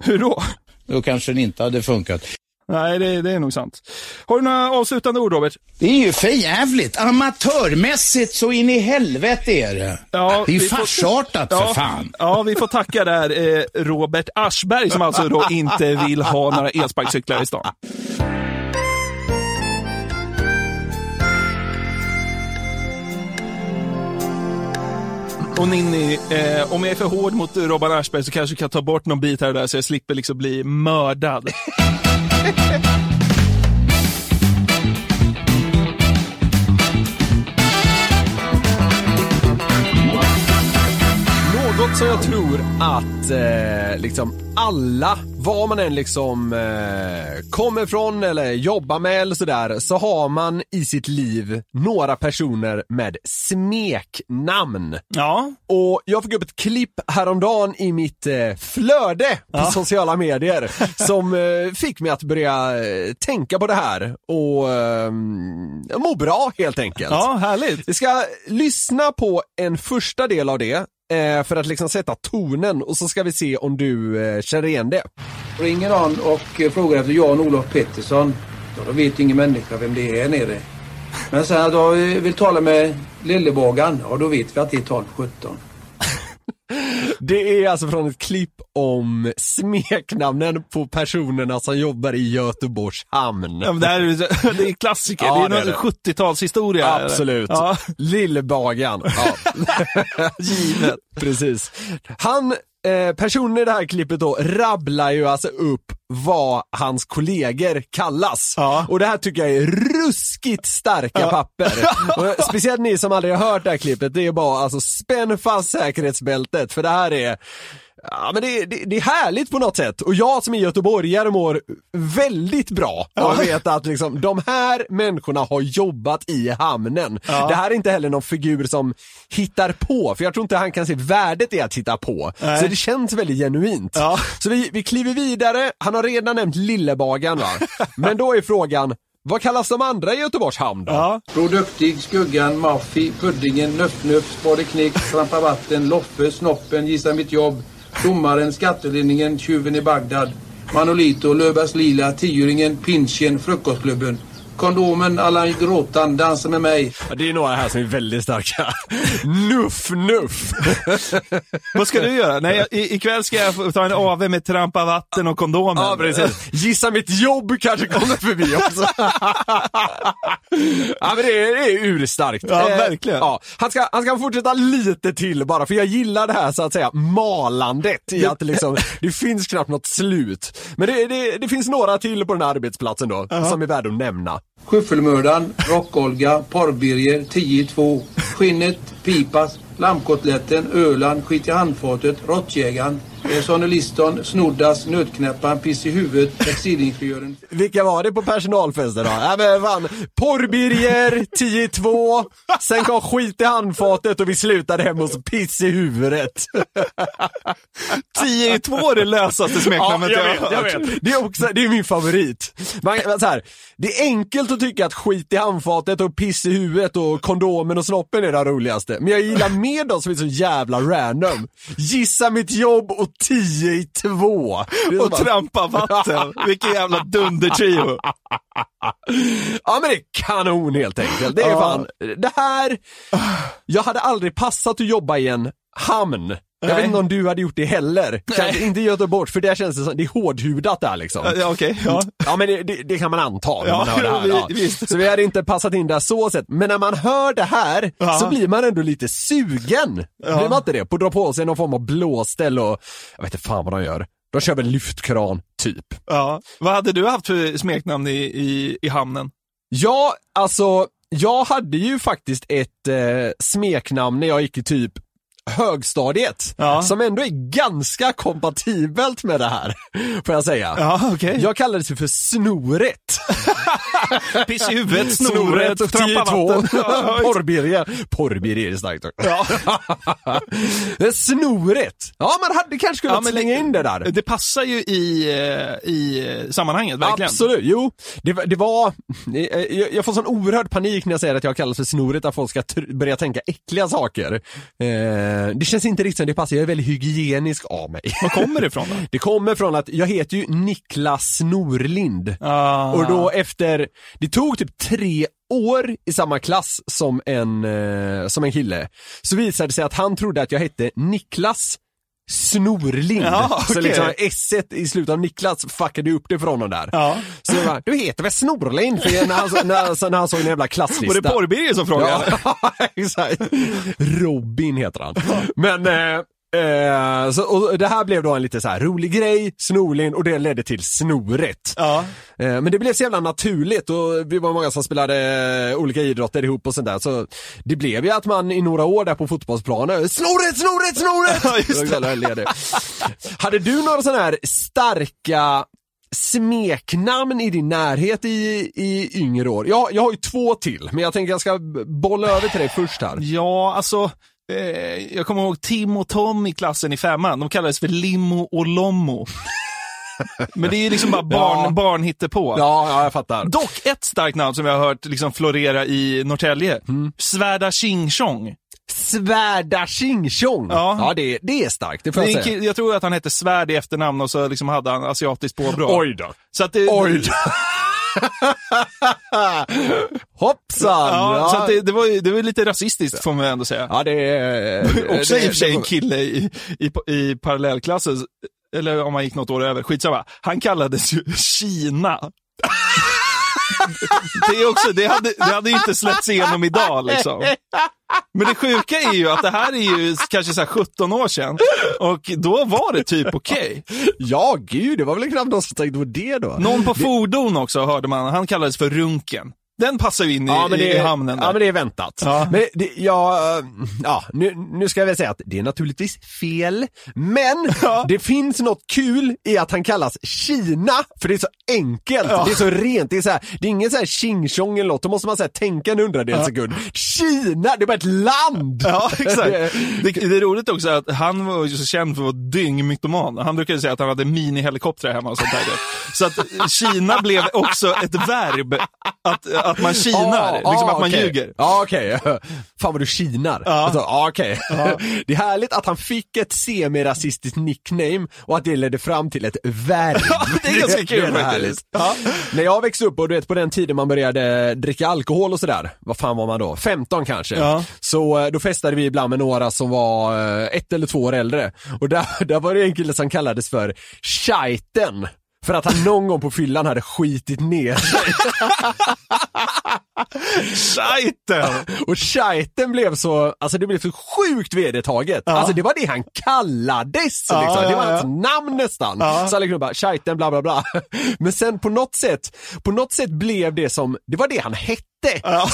Hur då? Då kanske den inte hade funkat. Nej, det, det är nog sant. Har du några avslutande ord, Robert? Det är ju för jävligt. Amatörmässigt så in i helvete är det. Ja, det är ju farsartat Ja, för fan. Ja, vi får tacka där eh, Robert Aschberg som alltså då inte vill ha några elsparkcyklar i stan. Och Ninni, eh, om jag är för hård mot Robban Aschberg så kanske du kan ta bort någon bit här och där så jag slipper liksom bli mördad. Något som jag tror att eh, liksom alla, var man än liksom eh, kommer från eller jobbar med eller sådär, så har man i sitt liv några personer med smeknamn. Ja. Och jag fick upp ett klipp häromdagen i mitt eh, flöde på sociala medier som eh, fick mig att börja eh, tänka på det här och eh, må bra helt enkelt. Ja, härligt. Vi ska lyssna på en första del av det eh, för att liksom sätta tonen och så ska vi se om du eh, känner igen det. Ringer någon och eh, frågar efter Jan-Olof Pettersson, ja, då vet ingen människa vem det är här nere. Men sen att jag vill tala med Lillebågan, ja då vet vi att det är 1217. Det är alltså från ett klipp om smeknamnen på personerna som jobbar i Göteborgs hamn. Ja, men det, här är, det är klassiker. Ja, det är det. 70-talshistoria. Absolut. Ja. Lillbagan. Ja. Givet. Precis. Han, eh, personen i det här klippet då, rabblar ju alltså upp vad hans kollegor kallas. Och det här tycker jag är ruskigt starka papper. Och speciellt ni som aldrig har hört det här klippet, det är bara alltså spänn fast säkerhetsbältet för det här är Ja men det, det, det är härligt på något sätt och jag som är göteborgare mår väldigt bra av att veta att liksom, de här människorna har jobbat i hamnen. Det här är inte heller någon figur som hittar på, för jag tror inte han kan se värdet i att hitta på. Nej. Så det känns väldigt genuint. Så vi, vi kliver vidare, han har redan nämnt Lillebagan va? Men då är frågan, vad kallas de andra i Göteborgs hamn då? Produktig, Skuggan, Maffi, Puddingen, Nuff-Nuff, Spade Knick, Trampa Vatten, Loffe, Snoppen, Gissa Mitt Jobb, Domaren, Skattelinningen, Tjuven i Bagdad, Manolito, Löfbergs Lila, Tioringen, Pinchen, Frukostklubben, Kondomen, Allan Gråtan, Dansa med mig. Ja, det är några här som är väldigt starka. Nuff, nuff. Vad ska du göra? Nej, jag, i, ikväll ska jag ta en AV med trampa vatten och kondomen. Ja, precis. Gissa mitt jobb kanske kommer förbi också. ja, men det är, det är urstarkt. Ja, Eh, verkligen. Ja. Han, ska, han ska fortsätta lite till bara, för jag gillar det här så att säga malandet i att liksom, det finns knappt något slut. Men det, det, det finns några till på den här arbetsplatsen då, som är värda att nämna. Skyffelmördaren, Rock-Olga, Porrbirger, 10-2, Skinnet, Pipas, Lammkotletten, Öland, Skit i handfatet, Råttjägaren, eh, Sonny Liston, Snoddas, Nötknäpparen, Piss i huvudet, Textilingenjören. Vilka var det på personalfesten då? Ja men fan, porrbirger, 10-2, sen kom skit i handfatet och vi slutade hemma hos piss i huvudet. 10 i 2 är det lösaste smeknamnet jag jag vet, har jag hört. vet. Det är också, det är min favorit. Man, så här, det är enkelt att tycka att skit i handfatet och piss i huvudet och kondomen och snoppen är det roligaste. Men jag gillar mer de som är så jävla random. Gissa mitt jobb och 10 i 2. Och trampa vatten. Vilken jävla dundertrio. Ja men det är kanon helt enkelt. Det är Ja. fan, det här, jag hade aldrig passat att jobba i en hamn. Jag Nej. vet inte om du hade gjort det heller. Kanske inte Göteborg, för där känns det som, det är hårdhudat där liksom. Ja, Okej, ja. Ja men det, det, det kan man anta när Ja, man hör det här. Ja. Så vi hade inte passat in där så sett. Men när man hör det här Ja. så blir man ändå lite sugen. Ja. Blir man inte det? På att dra på sig någon form av blåställ och, jag vet inte fan vad de gör. De kör väl lyftkran, typ. ja. Vad hade du haft för smeknamn i, i, i hamnen? Ja, alltså, jag hade ju faktiskt ett eh, smeknamn när jag gick i typ högstadiet, Ja. som ändå är ganska kompatibelt med det här, får jag säga. Ja, okej. Jag kallades ju för Snoret. Piss i huvudet, snoret, och trampa 10-2. vatten. Porrbirger. Porrbirger är starkt. Ja. Snoret. Ja, man hade kanske kunnat Ja, men slänga in det där. Det passar ju i, eh, i sammanhanget, verkligen. Absolut, jo. Det, var- det var, eh, jag, får sån oerhörd panik när jag säger att jag kallas för snoret, att folk ska börja tänka äckliga saker. Eh, det känns inte riktigt som det passar, jag är väldigt hygienisk av mig. Var kommer det ifrån då? Det kommer från att jag heter ju Niklas Snorlind. Ah. Och då efter, det tog typ tre år i samma klass som en, eh, som en kille, så visade det sig att han trodde att jag hette Niklas Snorlind. Ja, Så okej. liksom s i slutet av Niklas fuckade upp det för honom där. Ja. Så jag bara, du heter väl Snorlind? För när han, när, så när han såg en jävla klasslista. Var det Porrbirger som frågade? Ja, exakt. Robin heter han. Men, eh, eh, så, och det här blev då en lite så här rolig grej, Snorlind, och det ledde till Snoret. Ja. Eh, Men det blev så jävla naturligt och vi var många som spelade olika idrotter ihop och sånt där så det blev ju att man i några år där på fotbollsplanen, snoret, snoret, snoret! Ja. Hade du några sådana här starka smeknamn i din närhet i, i yngre år? Jag, jag har ju två till, men jag tänker jag ska bolla över till dig först här. Ja, alltså. Eh, jag kommer ihåg Tim och Tom i klassen i femman. De kallades för Limo och Lommo. Men det är ju liksom bara barn, Ja. barn hittepå. Ja, ja, jag fattar. Dock ett starkt namn som jag har hört liksom florera i Norrtälje. Svärda Ching Chong. Svärda Ching Chong. Ja. ja det, det är starkt, det får jag säga. Jag tror att han hette Svärd i efternamn och så liksom hade han asiatiskt påbrå. Oj då. Så att det, Oj då. Hoppsan! Ja, Så att det, det, var, det var lite rasistiskt får man ändå säga. Ja, det är... Också det, i och för sig en kille i, i, i parallellklassen, eller om han gick något år över, skitsamma. Han kallades ju Kina. Det, är också, det, hade, det hade inte släppts igenom idag liksom. Men det sjuka är ju att det här är ju kanske så här 17 år sedan och då var det typ okej. Ja, gud, det var väl knappt någon som tänkte på det då. Någon på fordon också hörde man, han kallades för Runken. Den passar ju in i, Ja i är, hamnen. Där. ja men det är väntat. Ja. Men det, ja, ja nu, nu ska jag väl säga att det är naturligtvis fel, men det finns något kul i att han kallas Kina, för det är så enkelt, det är så rent, det är så här, det är ingen så här tjing tjong eller något, då måste man så här, tänka en hundradels sekund. Kina, det är bara ett land! Ja, exakt. Det, det är roligt också att han var ju så känd för att vara dyngmytoman. Han brukade säga att han hade minihelikoptrar hemma och sånt där. Så att Kina blev också ett verb. Att, att man kinar, liksom att man okej. ljuger. Ja okej, fan vad du kinar. Ja. Alltså, ja, okej. Det är härligt att han fick ett semirasistiskt nickname och att det ledde fram till ett verb. det är ganska kul det är faktiskt. När jag växte upp och du vet på den tiden man började dricka alkohol och sådär, vad fan var man då? 15 kanske? Ja. Så eh, då festade vi ibland med några som var eh, ett eller två år äldre. Och där, där var det en kille som kallades för Scheiten. För att han någon gång på fyllan hade skitit ner sig. Scheiten! Och Scheiten blev så, alltså det blev så sjukt vedertaget. Ja. Alltså det var det han kallades. Ja, liksom. Det var hans namn nästan. Så alla kunde bara, Scheiten bla bla bla. Men sen på något sätt, på något sätt blev det som, det var det han hette.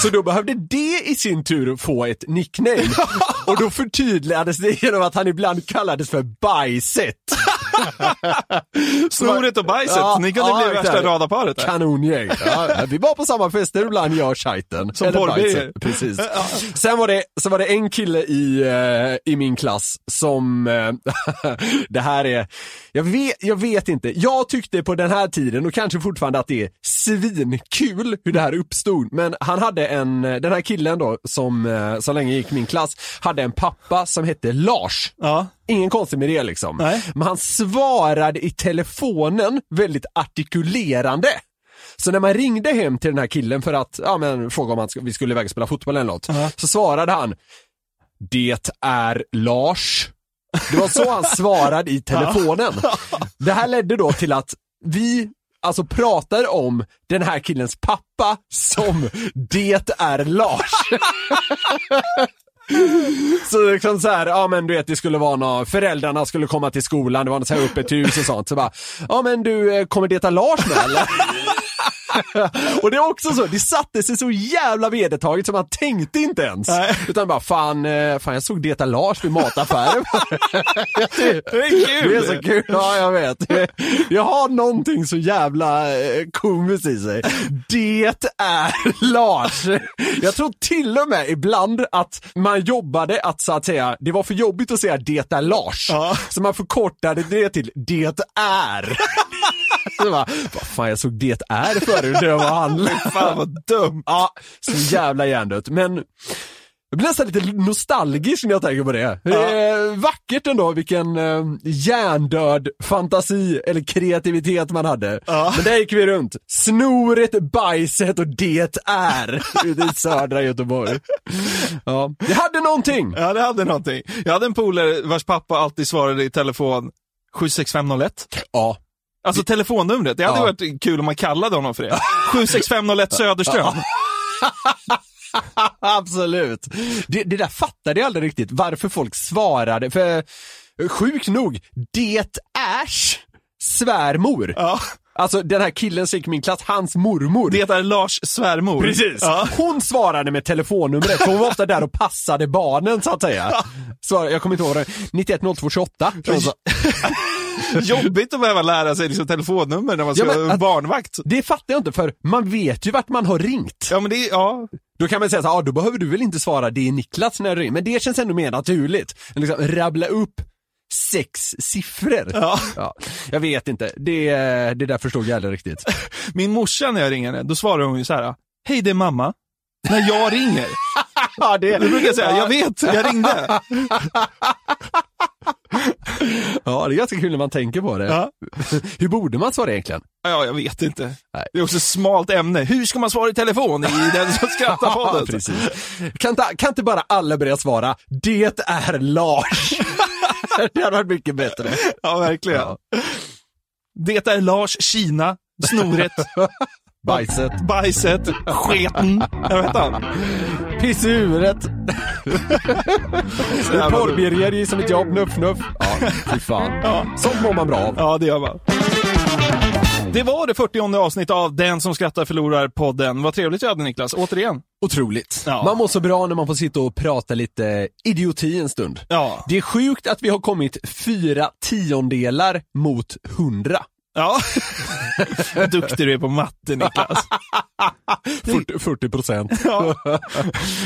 Så då behövde det i sin tur få ett nickname. Och då förtydligades det genom att han ibland kallades för Bajset. Snoret och bajset, ni kunde bli värsta radarparet där. Kanongäng. Ja, vi var på samma fester ibland, jag och Scheiten. Som. Bajset, Precis. Sen var det, så var det en kille i, eh, i min klass som, eh, det här är, jag vet, jag vet inte, jag tyckte på den här tiden och kanske fortfarande att det är svinkul hur det här uppstod, men han hade en, den här killen då som eh, så länge gick min klass, hade en pappa som hette Lars. Ja. Ingen konstigt med det liksom. Nej. Men han svarade i telefonen väldigt artikulerande. Så när man ringde hem till den här killen för att ja, men, fråga om han, vi skulle iväg och spela fotboll eller något, så svarade han Det är Lars. Det var så han svarade i telefonen. Det här ledde då till att vi alltså pratar om den här killens pappa som Det är Lars. Så liksom så här, ja men du vet det skulle vara något, föräldrarna skulle komma till skolan, det var något så här öppet hus och sånt. Så bara, ja men du, eh, kommer Deta Lars med eller? och det är också så, det satte sig så jävla vedertaget så man tänkte inte ens. Utan bara, fan, eh, fan jag såg Deta Lars vid mataffären. det, Det är kul! det är så kul, ja jag vet. Jag har någonting så jävla eh, komiskt i sig. Det är Lars. Jag tror till och med ibland att man jobbade att så att säga, det var för jobbigt att säga det är Lars. Ja. Så man förkortade det till det är. Så bara, vad fan jag såg det är förut, det var han. Fan vad dumt. Ja, så jävla hjärndött. Men jag blir nästan lite nostalgisk när jag tänker på det. Det är vackert ändå vilken eh, hjärndöd fantasi eller kreativitet man hade. Men där gick vi runt. Snoret, bajset och det är ute i södra Göteborg. Ja, det hade någonting. Ja, det hade någonting. Jag hade en polare vars pappa alltid svarade i telefon 76501. Ja. Alltså telefonnumret, det hade Ja. varit kul om man kallade honom för det. 76501 Söderström. Absolut. Det, det där fattade jag aldrig riktigt, varför folk svarade. För sjukt nog, det ärs svärmor. Ja. Alltså den här killen som gick i min klass, hans mormor. Det är Lars svärmor. Precis. Ja. Hon svarade med telefonnumret, för hon var ofta där och passade barnen så att säga. Svar, jag kommer inte ihåg det, 910228. Jobbigt att behöva lära sig liksom telefonnummer när man ska Ja, men barnvakt. Det fattar jag inte för man vet ju vart man har ringt. Ja men det, ja. Då kan man säga så här, ah, då behöver du väl inte svara det är Niklas när du ringer. Men det känns ändå mer naturligt. Liksom, rabbla upp sex siffror. Ja. jag vet inte, det, det där förstod jag aldrig riktigt. Min morsa när jag ringer henne, då svarar hon ju så här. Hej det är mamma. När jag ringer. ja, det, Då brukar säga, jag vet, jag ringde. Ja, det är ganska kul när man tänker på det. Ja. Hur borde man svara egentligen? Ja, jag vet inte. Nej. Det är också ett smalt ämne. Hur ska man svara i telefon i den som skrattar podden? precis. Kan inte, kan inte bara alla börja svara, det är Lars? det hade varit mycket bättre. Ja, verkligen. Ja. Det är Lars Kina, snoret, Bajset, bajset, sketen. Jag vet han. piss i huvudet. Porrbirger ger som ett jobb, nuff nuff. Ja, fy fan. Ja. Sånt mår man bra av. Ja, det gör man. Det var det 40 avsnitt av Den som skrattar förlorar podden. Vad trevligt vi hade Niklas, återigen. Otroligt. Ja. Man mår så bra när man får sitta och prata lite idioti en stund. Ja. Det är sjukt att vi har kommit fyra tiondelar mot hundra. Ja. Vad duktig du är på matte Niklas. 40, 40 procent. Ja.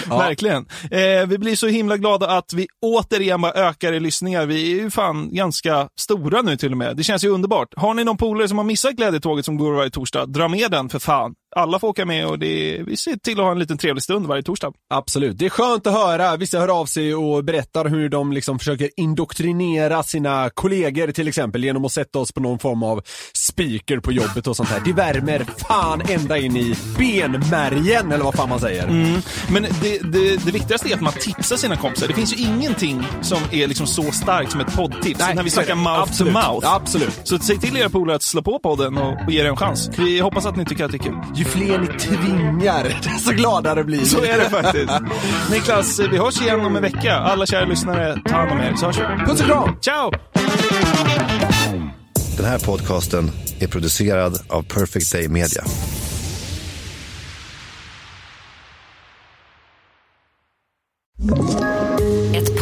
Verkligen. Eh, vi blir så himla glada att vi återigen bara ökar i lyssningar. Vi är ju fan ganska stora nu till och med. Det känns ju underbart. Har ni någon polare som har missat glädjetåget som går varje torsdag, dra med den för fan. Alla får åka med och det, vi ser till att ha en liten trevlig stund varje torsdag. Absolut. Det är skönt att höra. Vissa hör av sig och berättar hur de liksom försöker indoktrinera sina kollegor till exempel genom att sätta oss på någon form av speaker på jobbet och sånt här. Det värmer fan ända in i benmärgen eller vad fan man säger. Mm. Men det, det, det viktigaste är att man tipsar sina kompisar. Det finns ju ingenting som är liksom så starkt som ett poddtips. Nej, när vi snackar mouth Absolut. to mouth. Absolut. Så säg till era polare att slå på podden och, och ge det en chans. Vi hoppas att ni tycker att det är kul. Ju fler ni tvingar, desto gladare blir ni. Så är det faktiskt. Niklas, vi hörs igen om en vecka. Alla kära lyssnare, ta hand om er så hörs vi. Puss och kram! Ciao! Den här podcasten är producerad av Perfect Day Media. Ett